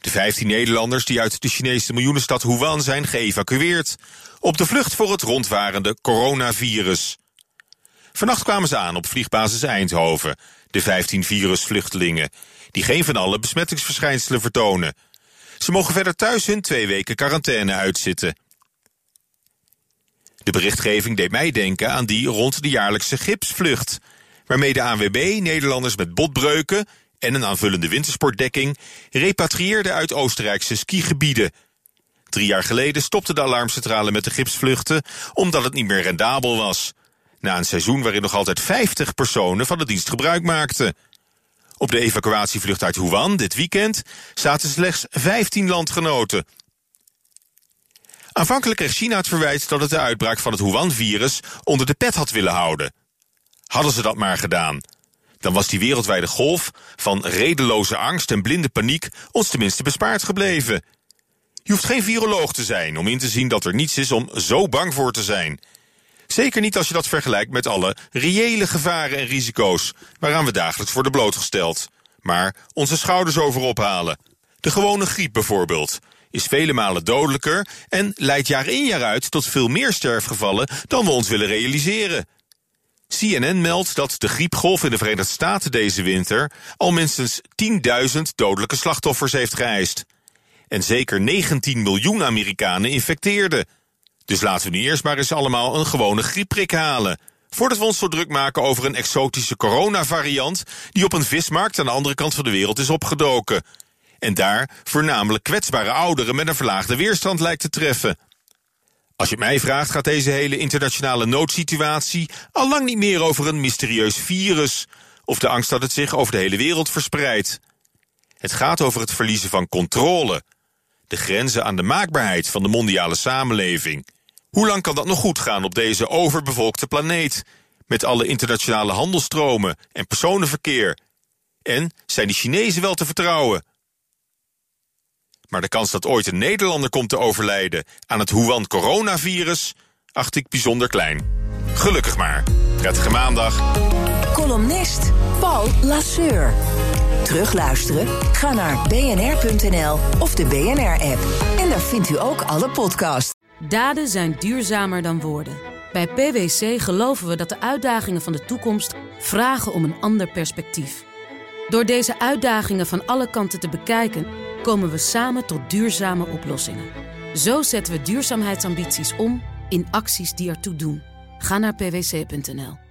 De 15 Nederlanders die uit de Chinese miljoenenstad Wuhan zijn geëvacueerd. Op de vlucht voor het rondwarende coronavirus. Vannacht kwamen ze aan op vliegbasis Eindhoven, de 15 virusvluchtelingen, die geen van alle besmettingsverschijnselen vertonen. Ze mogen verder thuis hun twee weken quarantaine uitzitten. De berichtgeving deed mij denken aan die rond de jaarlijkse gipsvlucht, waarmee de ANWB Nederlanders met botbreuken en een aanvullende wintersportdekking repatrieerde uit Oostenrijkse skigebieden. Drie jaar geleden stopte de alarmcentrale met de gipsvluchten omdat het niet meer rendabel was. Na een seizoen waarin nog altijd 50 personen van de dienst gebruik maakten. Op de evacuatievlucht uit Wuhan dit weekend zaten slechts 15 landgenoten. Aanvankelijk kreeg China het verwijt dat het de uitbraak van het Wuhan-virus onder de pet had willen houden. Hadden ze dat maar gedaan. Dan was die wereldwijde golf van redeloze angst en blinde paniek ons tenminste bespaard gebleven. Je hoeft geen viroloog te zijn om in te zien dat er niets is om zo bang voor te zijn. Zeker niet als je dat vergelijkt met alle reële gevaren en risico's waaraan we dagelijks worden blootgesteld. Maar onze schouders over ophalen. De gewone griep bijvoorbeeld is vele malen dodelijker en leidt jaar in jaar uit tot veel meer sterfgevallen dan we ons willen realiseren. CNN meldt dat de griepgolf in de Verenigde Staten deze winter al minstens 10.000 dodelijke slachtoffers heeft geëist. En zeker 19 miljoen Amerikanen infecteerden. Dus laten we nu eerst maar eens allemaal een gewone griepprik halen. Voordat we ons zo druk maken over een exotische coronavariant die op een vismarkt aan de andere kant van de wereld is opgedoken. En daar voornamelijk kwetsbare ouderen met een verlaagde weerstand lijkt te treffen. Als je mij vraagt, gaat deze hele internationale noodsituatie al lang niet meer over een mysterieus virus of de angst dat het zich over de hele wereld verspreidt. Het gaat over het verliezen van controle, de grenzen aan de maakbaarheid van de mondiale samenleving. Hoe lang kan dat nog goed gaan op deze overbevolkte planeet, met alle internationale handelstromen en personenverkeer? En zijn die Chinezen wel te vertrouwen? Maar de kans dat ooit een Nederlander komt te overlijden aan het Wuhan coronavirus acht ik bijzonder klein. Gelukkig maar. Prettige maandag. Columnist Paul Lasseur. Terugluisteren? Ga naar bnr.nl of de BNR-app. En daar vindt u ook alle podcasts. Daden zijn duurzamer dan woorden. Bij PwC geloven we dat de uitdagingen van de toekomst vragen om een ander perspectief. Door deze uitdagingen van alle kanten te bekijken, komen we samen tot duurzame oplossingen. Zo zetten we duurzaamheidsambities om in acties die ertoe doen. Ga naar pwc.nl.